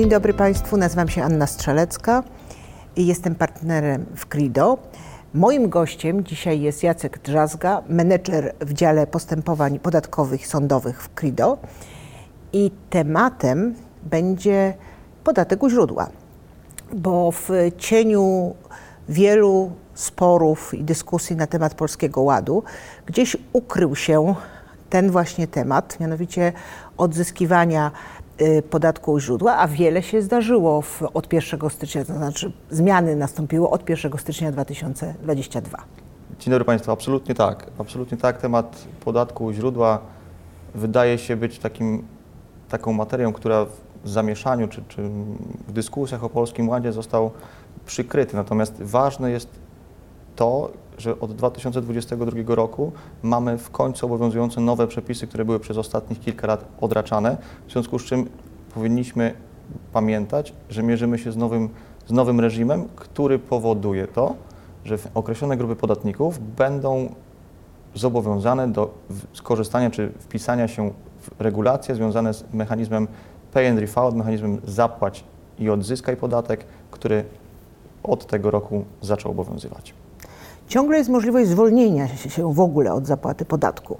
Dzień dobry Państwu, nazywam się Anna Strzelecka i jestem partnerem w Crido. Moim gościem dzisiaj jest Jacek Drzazga, menedżer w dziale postępowań podatkowych sądowych w Crido. I tematem będzie podatek u źródła, bo w cieniu wielu sporów i dyskusji na temat Polskiego Ładu gdzieś ukrył się ten właśnie temat, mianowicie odzyskiwania podatku u źródła, a wiele się zdarzyło w, od 1 stycznia, to znaczy zmiany nastąpiły od 1 stycznia 2022. Dzień dobry Państwu, absolutnie tak. Absolutnie tak. Temat podatku u źródła wydaje się być takim, taką materią, która w zamieszaniu czy, czy w dyskusjach o Polskim Ładzie został przykryty. Natomiast ważne jest to, że od 2022 roku mamy w końcu obowiązujące nowe przepisy, które były przez ostatnich kilka lat odraczane, w związku z czym powinniśmy pamiętać, że mierzymy się z nowym, z nowym reżimem, który powoduje to, że określone grupy podatników będą zobowiązane do skorzystania czy wpisania się w regulacje związane z mechanizmem pay and refund, mechanizmem zapłać i odzyskaj podatek, który od tego roku zaczął obowiązywać. Ciągle jest możliwość zwolnienia się w ogóle od zapłaty podatku.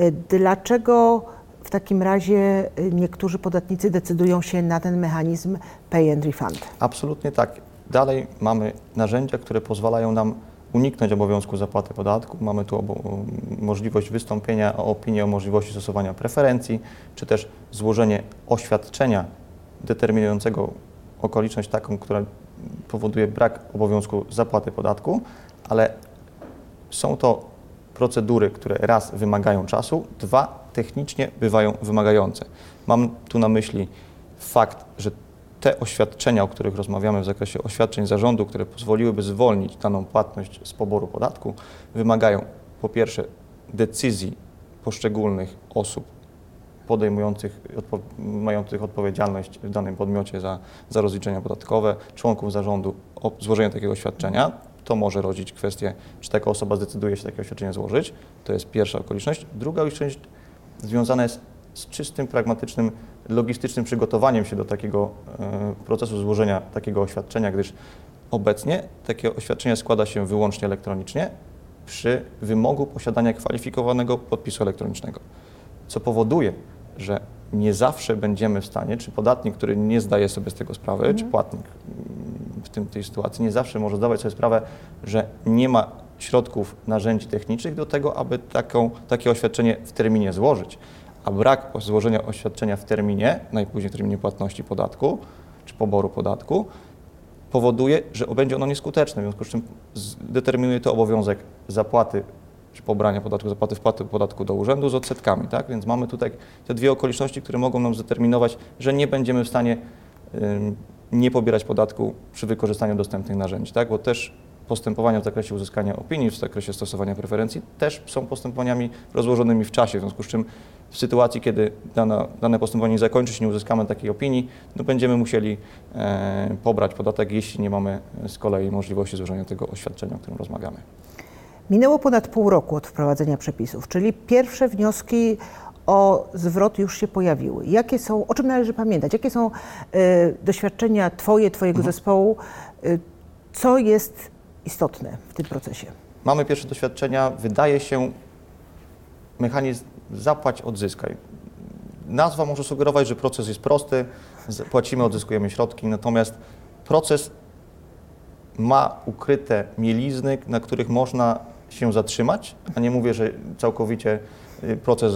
Y, dlaczego w takim razie y, niektórzy podatnicy decydują się na ten mechanizm pay and refund? Absolutnie tak. Dalej mamy narzędzia, które pozwalają nam uniknąć obowiązku zapłaty podatku. Mamy tu możliwość wystąpienia o opinię o możliwości stosowania preferencji, czy też złożenie oświadczenia determinującego okoliczność taką, która powoduje brak obowiązku zapłaty podatku, ale są to procedury, które raz wymagają czasu, dwa technicznie bywają wymagające. Mam tu na myśli fakt, że te oświadczenia, o których rozmawiamy w zakresie oświadczeń zarządu, które pozwoliłyby zwolnić daną płatność z poboru podatku, wymagają po pierwsze decyzji poszczególnych osób podejmujących, odpo mających odpowiedzialność w danym podmiocie za, za rozliczenia podatkowe, członków zarządu o złożenie takiego oświadczenia to może rodzić kwestię, czy taka osoba zdecyduje się takie oświadczenie złożyć. To jest pierwsza okoliczność. Druga okoliczność związana jest z czystym, pragmatycznym, logistycznym przygotowaniem się do takiego e, procesu złożenia takiego oświadczenia, gdyż obecnie takie oświadczenie składa się wyłącznie elektronicznie przy wymogu posiadania kwalifikowanego podpisu elektronicznego, co powoduje, że nie zawsze będziemy w stanie, czy podatnik, który nie zdaje sobie z tego sprawy, mhm. czy płatnik w tym, tej sytuacji nie zawsze może zdawać sobie sprawę, że nie ma środków, narzędzi technicznych do tego, aby taką, takie oświadczenie w terminie złożyć. A brak złożenia oświadczenia w terminie, najpóźniej w terminie płatności podatku czy poboru podatku, powoduje, że będzie ono nieskuteczne, w związku z czym determinuje to obowiązek zapłaty czy pobrania podatku, zapłaty wpłaty podatku do urzędu z odsetkami. Tak? Więc mamy tutaj te dwie okoliczności, które mogą nam zdeterminować, że nie będziemy w stanie nie pobierać podatku przy wykorzystaniu dostępnych narzędzi, tak? bo też postępowania w zakresie uzyskania opinii, w zakresie stosowania preferencji też są postępowaniami rozłożonymi w czasie, w związku z czym w sytuacji, kiedy dana, dane postępowanie nie zakończy się, nie uzyskamy takiej opinii, no będziemy musieli e, pobrać podatek, jeśli nie mamy z kolei możliwości złożenia tego oświadczenia, o którym rozmawiamy. Minęło ponad pół roku od wprowadzenia przepisów, czyli pierwsze wnioski o zwrot już się pojawiły. Jakie są, o czym należy pamiętać? Jakie są y, doświadczenia Twoje, Twojego mhm. zespołu? Y, co jest istotne w tym procesie? Mamy pierwsze doświadczenia. Wydaje się mechanizm zapłać, odzyskaj. Nazwa może sugerować, że proces jest prosty, płacimy, odzyskujemy środki, natomiast proces ma ukryte mielizny, na których można się zatrzymać, a nie mówię, że całkowicie proces,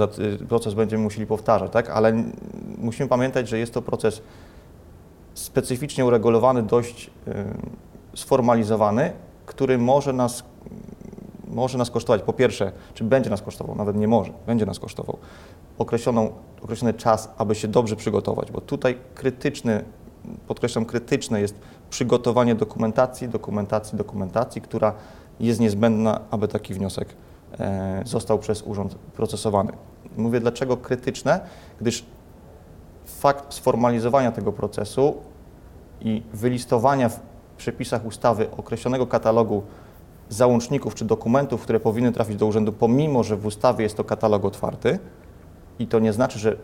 proces będziemy musieli powtarzać, tak? ale musimy pamiętać, że jest to proces specyficznie uregulowany, dość sformalizowany, który może nas, może nas kosztować, po pierwsze, czy będzie nas kosztował, nawet nie może, będzie nas kosztował, określoną, określony czas, aby się dobrze przygotować, bo tutaj krytyczny, podkreślam, krytyczne jest przygotowanie dokumentacji, dokumentacji, dokumentacji, która jest niezbędna, aby taki wniosek został przez urząd procesowany. Mówię dlaczego krytyczne, gdyż fakt sformalizowania tego procesu i wylistowania w przepisach ustawy określonego katalogu załączników czy dokumentów, które powinny trafić do urzędu, pomimo że w ustawie jest to katalog otwarty, i to nie znaczy, że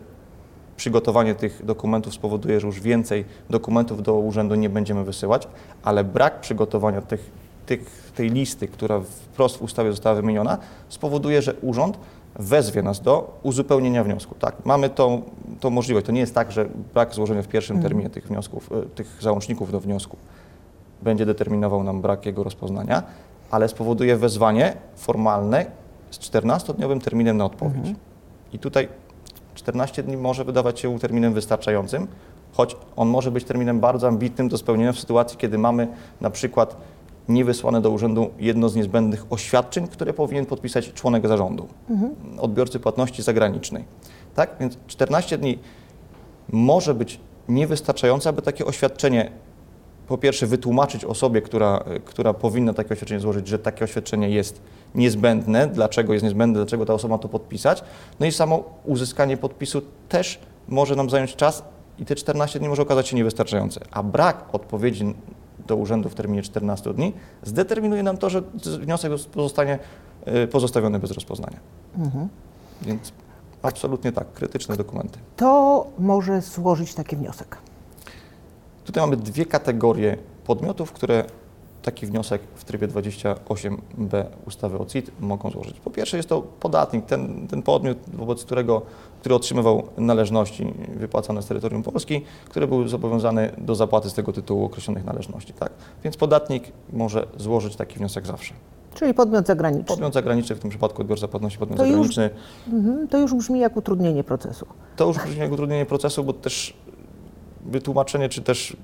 przygotowanie tych dokumentów spowoduje, że już więcej dokumentów do urzędu nie będziemy wysyłać, ale brak przygotowania tych, tych, tej listy, która wprost w ustawie została wymieniona, spowoduje, że urząd wezwie nas do uzupełnienia wniosku. Tak, mamy tą, tą możliwość. To nie jest tak, że brak złożenia w pierwszym Mhm. terminie tych wniosków, e, tych załączników do wniosku będzie determinował nam brak jego rozpoznania, ale spowoduje wezwanie formalne z 14-dniowym terminem na odpowiedź. Mhm. I tutaj 14 dni może wydawać się terminem wystarczającym, choć on może być terminem bardzo ambitnym do spełnienia w sytuacji, kiedy mamy na przykład niewysłane do urzędu jedno z niezbędnych oświadczeń, które powinien podpisać członek zarządu, odbiorcy płatności zagranicznej. Tak? Więc 14 dni może być niewystarczające, aby takie oświadczenie po pierwsze wytłumaczyć osobie, która, która powinna takie oświadczenie złożyć, że takie oświadczenie jest niezbędne, dlaczego jest niezbędne, dlaczego ta osoba ma to podpisać. No i samo uzyskanie podpisu też może nam zająć czas i te 14 dni może okazać się niewystarczające. A brak odpowiedzi do urzędu w terminie 14 dni zdeterminuje nam to, że wniosek pozostanie y, pozostawiony bez rozpoznania. Więc absolutnie tak, krytyczne dokumenty. To może złożyć taki wniosek. Tutaj mamy dwie kategorie podmiotów, które taki wniosek w trybie 28b ustawy o CIT mogą złożyć. Po pierwsze jest to podatnik, ten, ten podmiot, wobec którego, który otrzymywał należności wypłacane z terytorium Polski, który był zobowiązany do zapłaty z tego tytułu określonych należności. Tak? Więc podatnik może złożyć taki wniosek zawsze. Czyli podmiot zagraniczny. Podmiot zagraniczny, w tym przypadku odbiorca płatności podmiot To już- zagraniczny, Mhm, to już brzmi jak utrudnienie procesu. to już brzmi jak utrudnienie procesu, bo też wytłumaczenie, czy też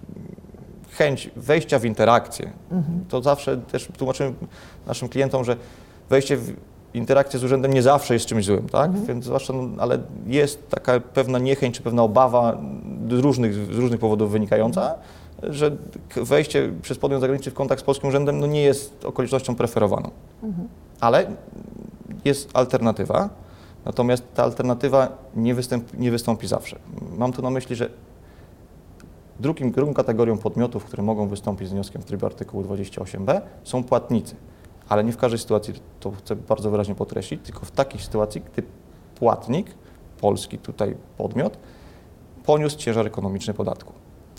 chęć wejścia w interakcję, to zawsze też tłumaczymy naszym klientom, że wejście w interakcję z urzędem nie zawsze jest czymś złym, tak? Więc zwłaszcza, no, ale jest taka pewna niechęć, czy pewna obawa z różnych, z różnych powodów wynikająca, że wejście przez podmiot zagraniczny w kontakt z polskim urzędem no, nie jest okolicznością preferowaną. Ale jest alternatywa, natomiast ta alternatywa nie, występ, nie wystąpi zawsze. Mam tu na myśli, że drugim, drugą kategorią podmiotów, które mogą wystąpić z wnioskiem w trybie artykułu 28b są płatnicy. Ale nie w każdej sytuacji, to chcę bardzo wyraźnie podkreślić, tylko w takiej sytuacji, gdy płatnik, polski tutaj podmiot, poniósł ciężar ekonomiczny podatku.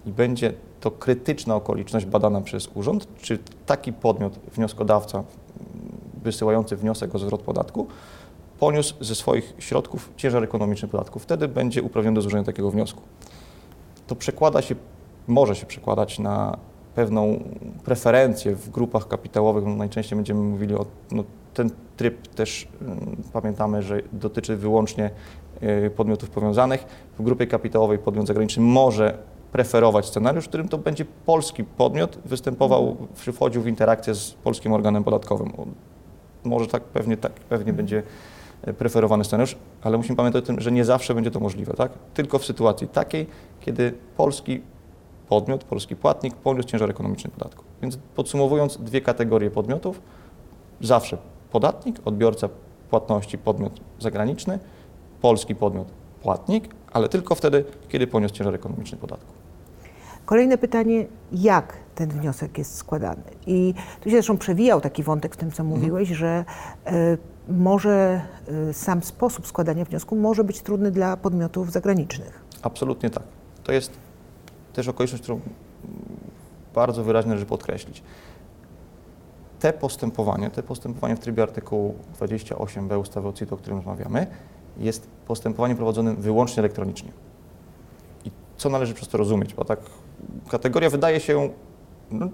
I będzie to krytyczna okoliczność badana przez urząd, czy taki podmiot, wnioskodawca wysyłający wniosek o zwrot podatku, poniósł ze swoich środków ciężar ekonomiczny podatku. Wtedy będzie uprawniony do złożenia takiego wniosku. To przekłada się, może się przekładać na pewną preferencję w grupach kapitałowych. No, najczęściej będziemy mówili o no, ten tryb też mm, pamiętamy, że dotyczy wyłącznie y, podmiotów powiązanych. W grupie kapitałowej podmiot zagraniczny może preferować scenariusz, w którym to będzie polski podmiot występował, czy wchodził w interakcję z polskim organem podatkowym. Może tak pewnie, tak pewnie będzie e, preferowany scenariusz, ale musimy pamiętać o tym, że nie zawsze będzie to możliwe, tak? Tylko w sytuacji takiej, kiedy polski podmiot, polski płatnik poniósł ciężar ekonomiczny podatku. Więc podsumowując dwie kategorie podmiotów, zawsze podatnik, odbiorca płatności, podmiot zagraniczny, polski podmiot, płatnik, ale tylko wtedy, kiedy poniósł ciężar ekonomiczny podatku. Kolejne pytanie, jak ten wniosek jest składany? I tu się zresztą przewijał taki wątek w tym, co mówiłeś, że e, może e, sam sposób składania wniosku może być trudny dla podmiotów zagranicznych. Absolutnie tak. To jest też okoliczność, którą bardzo wyraźnie należy podkreślić. Te postępowanie, te postępowanie w trybie artykułu 28b ustawy o CIT, o którym rozmawiamy, jest postępowaniem prowadzonym wyłącznie elektronicznie. I co należy przez to rozumieć? Bo tak kategoria wydaje się no,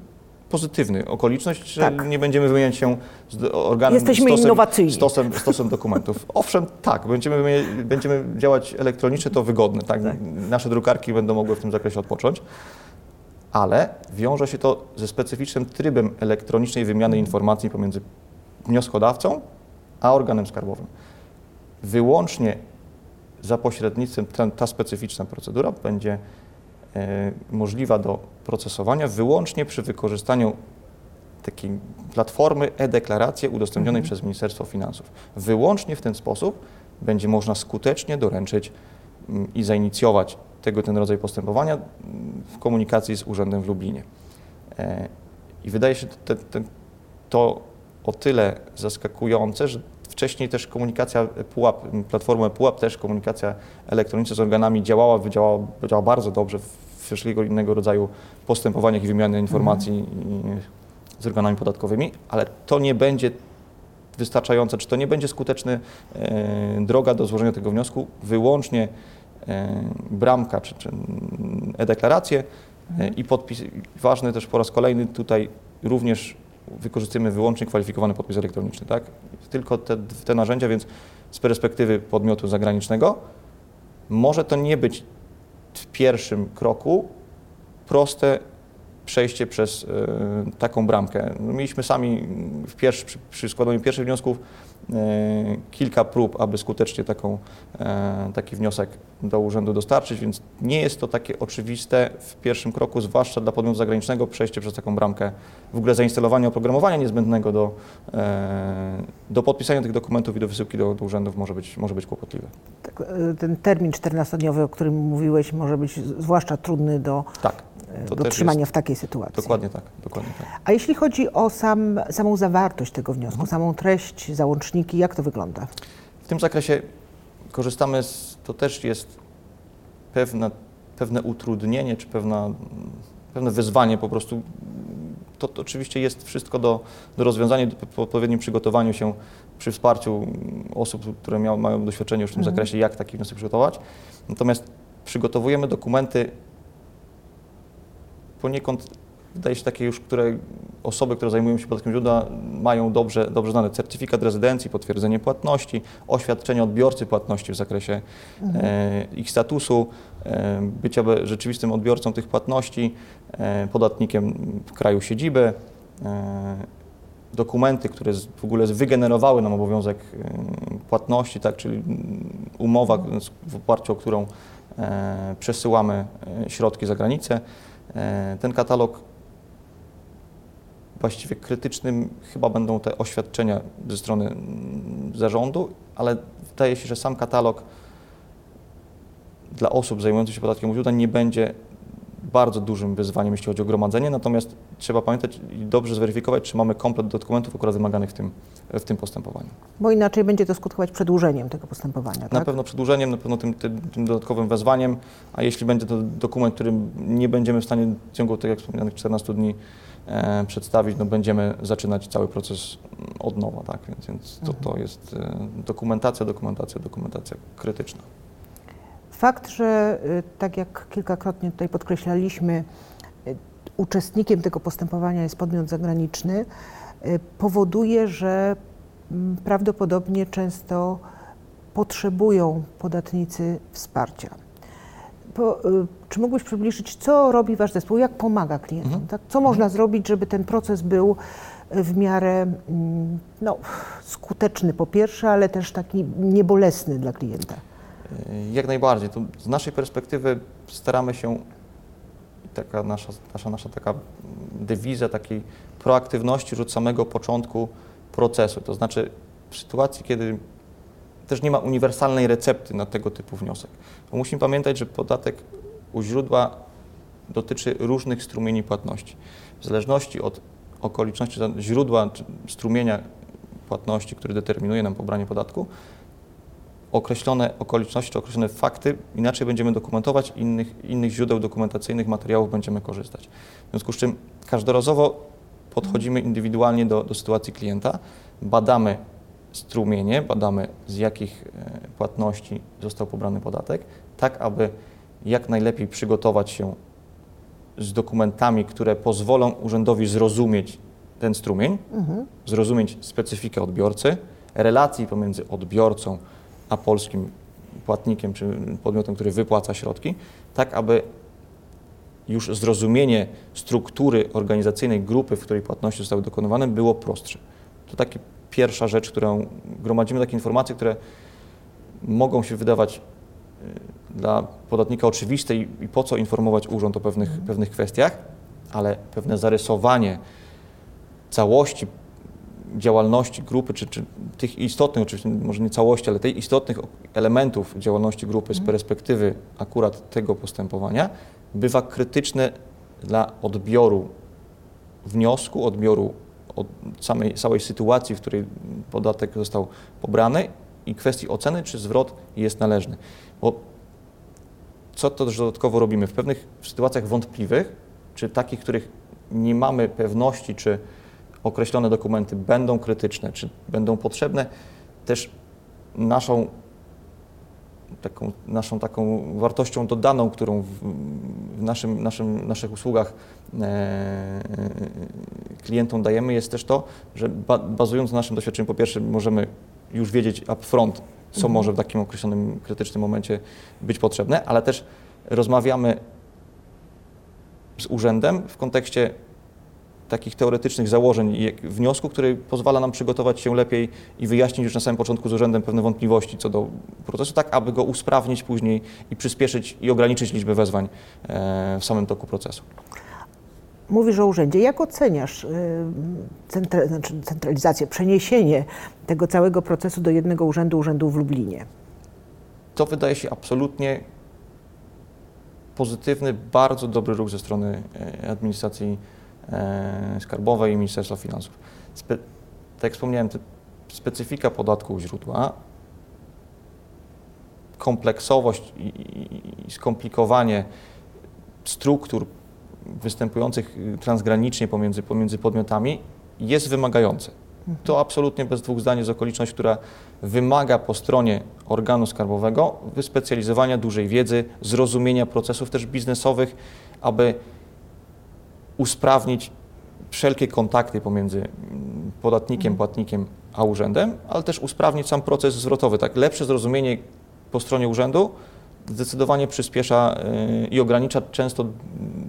pozytywny. Okoliczność, że Tak. nie będziemy wymieniać się z organem Jesteśmy stosem, innowacyjni. Stosem, stosem dokumentów. Owszem, tak, będziemy, będziemy działać elektronicznie, to wygodne. Tak? Tak. Nasze drukarki będą mogły w tym zakresie odpocząć, ale wiąże się to ze specyficznym trybem elektronicznej wymiany informacji pomiędzy wnioskodawcą a organem skarbowym. Wyłącznie za pośrednictwem ta specyficzna procedura będzie możliwa do procesowania wyłącznie przy wykorzystaniu takiej platformy e-deklaracje udostępnionej przez Ministerstwo Finansów. Wyłącznie w ten sposób będzie można skutecznie doręczyć mm, i zainicjować tego ten rodzaj postępowania mm, w komunikacji z urzędem w Lublinie. E, I wydaje się te, te, to o tyle zaskakujące, że wcześniej też komunikacja pułap, platformę pułap, też komunikacja elektroniczna z organami działała, działała, działała bardzo dobrze w wszelkiego innego rodzaju postępowaniach i wymiany informacji mhm. z organami podatkowymi, ale to nie będzie wystarczające, czy to nie będzie skuteczny e, droga do złożenia tego wniosku, wyłącznie e, bramka czy, czy e-deklaracje mhm. i podpis. Ważny też po raz kolejny tutaj również wykorzystujemy wyłącznie kwalifikowany podpis elektroniczny, tak? Tylko te, te narzędzia, więc z perspektywy podmiotu zagranicznego może to nie być w pierwszym kroku proste przejście przez y, taką bramkę. No, mieliśmy sami w pierwszy, przy, składaniu pierwszych wniosków E, kilka prób, aby skutecznie taką, e, taki wniosek do urzędu dostarczyć, więc nie jest to takie oczywiste w pierwszym kroku, zwłaszcza dla podmiotu zagranicznego, przejście przez taką bramkę, w ogóle zainstalowanie oprogramowania niezbędnego do, e, do podpisania tych dokumentów i do wysyłki do, do urzędów może być, może być kłopotliwe. Tak, ten termin 14-dniowy, o którym mówiłeś, może być zwłaszcza trudny do, tak, do trzymania w takiej sytuacji. Dokładnie tak, dokładnie tak. A jeśli chodzi o sam, samą zawartość tego wniosku, mhm. samą treść, załącznika, Jak to wygląda? W tym zakresie korzystamy z, to też jest pewne, pewne utrudnienie, czy pewna, pewne wyzwanie po prostu. To, to oczywiście jest wszystko do, do rozwiązania, po odpowiednim przygotowaniu się przy wsparciu osób, które miał, mają doświadczenie już w tym mhm. zakresie, jak taki wniosek przygotować. Natomiast przygotowujemy dokumenty poniekąd wydaje się takie już, które osoby, które zajmują się podatkiem źródła mają dobrze, dobrze znane certyfikat rezydencji, potwierdzenie płatności, oświadczenie odbiorcy płatności w zakresie mhm. e, ich statusu, e, bycia rzeczywistym odbiorcą tych płatności, e, podatnikiem w kraju siedziby, e, dokumenty, które w ogóle wygenerowały nam obowiązek e, płatności, tak, czyli umowa, w oparciu o którą e, przesyłamy środki za granicę. Ten katalog właściwie krytycznym chyba będą te oświadczenia ze strony mm, zarządu, ale wydaje się, że sam katalog dla osób zajmujących się podatkiem od źródła nie będzie bardzo dużym wyzwaniem, jeśli chodzi o gromadzenie, natomiast trzeba pamiętać i dobrze zweryfikować, czy mamy komplet dokumentów akurat wymaganych w tym, w tym postępowaniu. Bo inaczej będzie to skutkować przedłużeniem tego postępowania, Na tak? pewno przedłużeniem, na pewno tym, tym, tym, dodatkowym wezwaniem, a jeśli będzie to dokument, którym nie będziemy w stanie w ciągu tych jak wspomnianych 14 dni przedstawić, no będziemy zaczynać cały proces od nowa, tak? Więc, więc to, to jest e, dokumentacja, dokumentacja, dokumentacja krytyczna. Fakt, że y, tak jak kilkakrotnie tutaj podkreślaliśmy, y, uczestnikiem tego postępowania jest podmiot zagraniczny, y, powoduje, że mm, prawdopodobnie często potrzebują podatnicy wsparcia. Po, czy mógłbyś przybliżyć, co robi Wasz zespół, jak pomaga klientom? Mhm. Tak? Co można mhm. zrobić, żeby ten proces był w miarę mm, no, skuteczny po pierwsze, ale też taki niebolesny dla klienta? Jak najbardziej. To z naszej perspektywy staramy się, taka nasza, nasza, nasza taka dewiza takiej proaktywności już od samego początku procesu. To znaczy w sytuacji, kiedy też nie ma uniwersalnej recepty na tego typu wniosek. Bo musimy pamiętać, że podatek u źródła dotyczy różnych strumieni płatności. W zależności od okoliczności źródła strumienia płatności, który determinuje nam pobranie podatku, określone okoliczności czy określone fakty, inaczej będziemy dokumentować, innych, innych źródeł dokumentacyjnych, materiałów będziemy korzystać. W związku z czym każdorazowo podchodzimy indywidualnie do, do sytuacji klienta, badamy strumienie, badamy z jakich e, płatności został pobrany podatek, tak aby jak najlepiej przygotować się z dokumentami, które pozwolą urzędowi zrozumieć ten strumień, mhm. zrozumieć specyfikę odbiorcy, relacji pomiędzy odbiorcą a polskim płatnikiem czy podmiotem, który wypłaca środki, tak aby już zrozumienie struktury organizacyjnej grupy, w której płatności zostały dokonywane, było prostsze. To taka pierwsza rzecz, którą gromadzimy takie informacje, które mogą się wydawać y, dla podatnika oczywiste i, i po co informować urząd o pewnych, pewnych kwestiach, ale pewne zarysowanie całości działalności grupy, czy, czy tych istotnych, oczywiście może nie całości, ale tych istotnych elementów działalności grupy z mhm. perspektywy akurat tego postępowania, bywa krytyczne dla odbioru wniosku, odbioru od samej, całej sytuacji, w której podatek został pobrany i kwestii oceny, czy zwrot jest należny. Bo co to dodatkowo robimy? W pewnych sytuacjach wątpliwych, czy takich, których nie mamy pewności, czy określone dokumenty będą krytyczne, czy będą potrzebne, też naszą taką, naszą taką wartością dodaną, którą w, w naszym, naszym, naszych usługach e, klientom dajemy, jest też to, że ba, bazując na naszym doświadczeniu, po pierwsze możemy już wiedzieć upfront, co mhm. może w takim określonym krytycznym momencie być potrzebne, ale też rozmawiamy z urzędem w kontekście takich teoretycznych założeń i wniosku, który pozwala nam przygotować się lepiej i wyjaśnić już na samym początku z urzędem pewne wątpliwości co do procesu, tak aby go usprawnić później i przyspieszyć i ograniczyć liczbę wezwań e, w samym toku procesu. Mówisz o urzędzie. Jak oceniasz y, centra, znaczy centralizację, przeniesienie tego całego procesu do jednego urzędu, urzędu w Lublinie? To wydaje się absolutnie pozytywny, bardzo dobry ruch ze strony e, administracji e, skarbowej i Ministerstwa Finansów. Spe, tak jak wspomniałem, specyfika podatku u źródła, kompleksowość i, i, i skomplikowanie struktur występujących transgranicznie pomiędzy, pomiędzy podmiotami jest wymagające. To absolutnie bez dwóch zdań jest okoliczność, która wymaga po stronie organu skarbowego wyspecjalizowania dużej wiedzy, zrozumienia procesów też biznesowych, aby usprawnić wszelkie kontakty pomiędzy mm, podatnikiem, mhm. płatnikiem a urzędem, ale też usprawnić sam proces zwrotowy. Tak, lepsze zrozumienie po stronie urzędu zdecydowanie przyspiesza y, i ogranicza często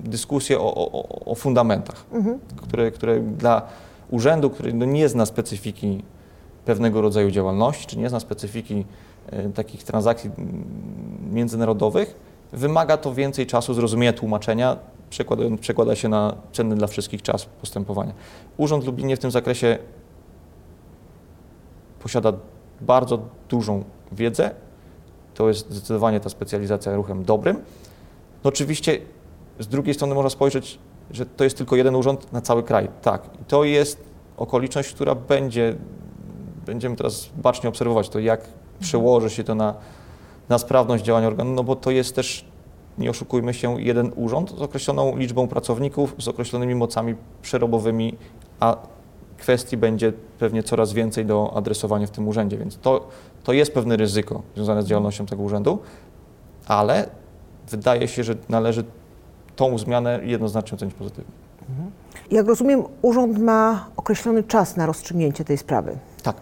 dyskusję o, o, o fundamentach, mhm. które, które dla urzędu, który no nie zna specyfiki pewnego rodzaju działalności, czy nie zna specyfiki e, takich transakcji międzynarodowych, wymaga to więcej czasu zrozumienia tłumaczenia, przekłada, przekłada się na cenny dla wszystkich czas postępowania. Urząd Lublinie w tym zakresie posiada bardzo dużą wiedzę. To jest zdecydowanie ta specjalizacja ruchem dobrym. No oczywiście z drugiej strony można spojrzeć że to jest tylko jeden urząd na cały kraj. Tak, to jest okoliczność, która będzie, będziemy teraz bacznie obserwować to, jak przełoży się to na, na sprawność działania organu, no bo to jest też, nie oszukujmy się, jeden urząd z określoną liczbą pracowników, z określonymi mocami przerobowymi, a kwestii będzie pewnie coraz więcej do adresowania w tym urzędzie, więc to, to jest pewne ryzyko związane z działalnością tego urzędu, ale wydaje się, że należy tą zmianę jednoznacznie ocenić pozytywnie. Mhm. Jak rozumiem, urząd ma określony czas na rozstrzygnięcie tej sprawy. Tak.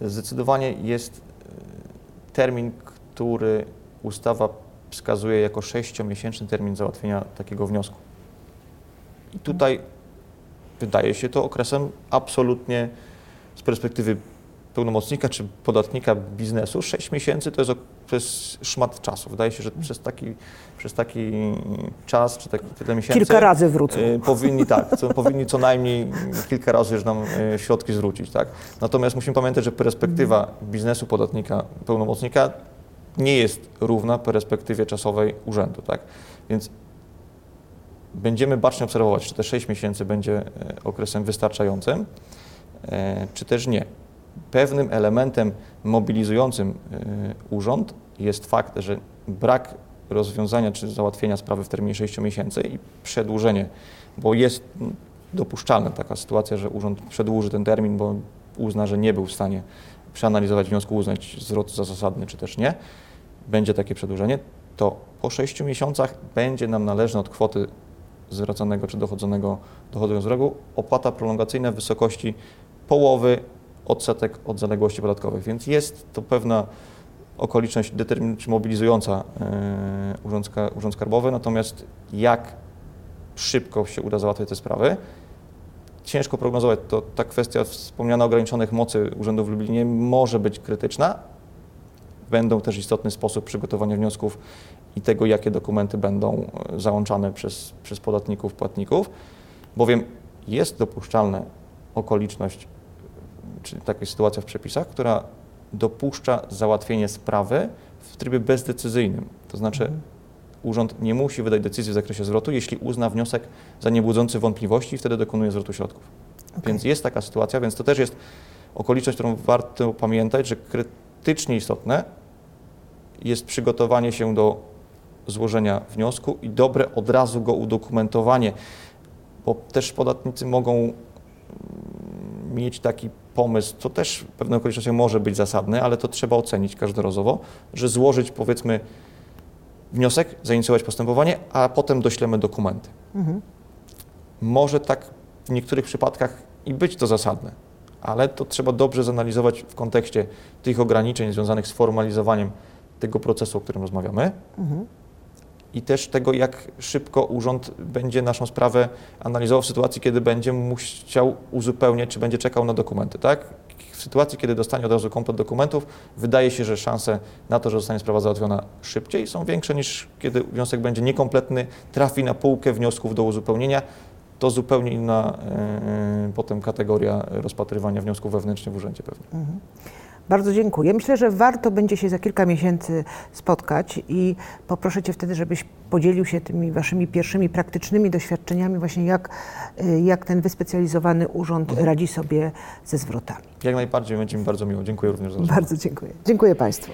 Zdecydowanie jest e, termin, który ustawa wskazuje jako sześciomiesięczny termin załatwienia takiego wniosku. I tutaj wydaje się to okresem absolutnie z perspektywy pełnomocnika czy podatnika biznesu, 6 miesięcy to jest, to jest szmat czasu. Wydaje się, że przez taki, przez taki czas, czy taki tyle miesięcy... Kilka razy wrócą. Y, powinni, tak, co, powinni co najmniej kilka razy już nam y, środki zwrócić. Tak? Natomiast musimy pamiętać, że perspektywa biznesu podatnika, pełnomocnika nie jest równa perspektywie czasowej urzędu. Tak? Więc będziemy bacznie obserwować, czy te 6 miesięcy będzie y, okresem wystarczającym, czy też nie. Pewnym elementem mobilizującym e, urząd jest fakt, że brak rozwiązania czy załatwienia sprawy w terminie 6 miesięcy i przedłużenie, bo jest dopuszczalna taka sytuacja, że urząd przedłuży ten termin, bo uzna, że nie był w stanie przeanalizować wniosku, uznać zwrot za zasadny czy też nie, będzie takie przedłużenie, to po 6 miesiącach będzie nam należna od kwoty zwracanego czy dochodzonego dochodu z rogu opłata prolongacyjna w wysokości połowy odsetek od zaległości podatkowych, więc jest to pewna okoliczność czy mobilizująca e, urząd, urząd Skarbowy, natomiast jak szybko się uda załatwiać te sprawy, ciężko prognozować. To ta kwestia wspomniana ograniczonych mocy Urzędu w Lublinie może być krytyczna. Będą też istotny sposób przygotowania wniosków i tego, jakie dokumenty będą e, załączane przez, przez podatników, płatników, bowiem jest dopuszczalna okoliczność czyli taka sytuacja w przepisach, która dopuszcza załatwienie sprawy w trybie bezdecyzyjnym. To znaczy mhm. urząd nie musi wydać decyzji w zakresie zwrotu, jeśli uzna wniosek za niebudzący wątpliwości i wtedy dokonuje zwrotu środków. Więc jest taka sytuacja, więc to też jest okoliczność, którą warto pamiętać, że krytycznie istotne jest przygotowanie się do złożenia wniosku i dobre od razu go udokumentowanie, bo też podatnicy mogą mieć taki pomysł, co też w pewnych okolicznościach może być zasadne, ale to trzeba ocenić każdorazowo, że złożyć powiedzmy wniosek, zainicjować postępowanie, a potem doślemy dokumenty. Może tak w niektórych przypadkach i być to zasadne, ale to trzeba dobrze zanalizować w kontekście tych ograniczeń związanych z formalizowaniem tego procesu, o którym rozmawiamy i też tego, jak szybko urząd będzie naszą sprawę analizował w sytuacji, kiedy będzie musiał uzupełniać, czy będzie czekał na dokumenty, tak? W sytuacji, kiedy dostanie od razu komplet dokumentów, wydaje się, że szanse na to, że zostanie sprawa załatwiona szybciej są większe niż kiedy wniosek będzie niekompletny, trafi na półkę wniosków do uzupełnienia. To zupełnie inna yy, potem kategoria rozpatrywania wniosków wewnętrznie w urzędzie pewnie. Bardzo dziękuję. Myślę, że warto będzie się za kilka miesięcy spotkać i poproszę Cię wtedy, żebyś podzielił się tymi Waszymi pierwszymi praktycznymi doświadczeniami, właśnie jak, y, jak ten wyspecjalizowany urząd radzi sobie ze zwrotami. Jak najbardziej będzie mi bardzo miło. Dziękuję również za rozmowę. Bardzo dziękuję. Dziękuję Państwu.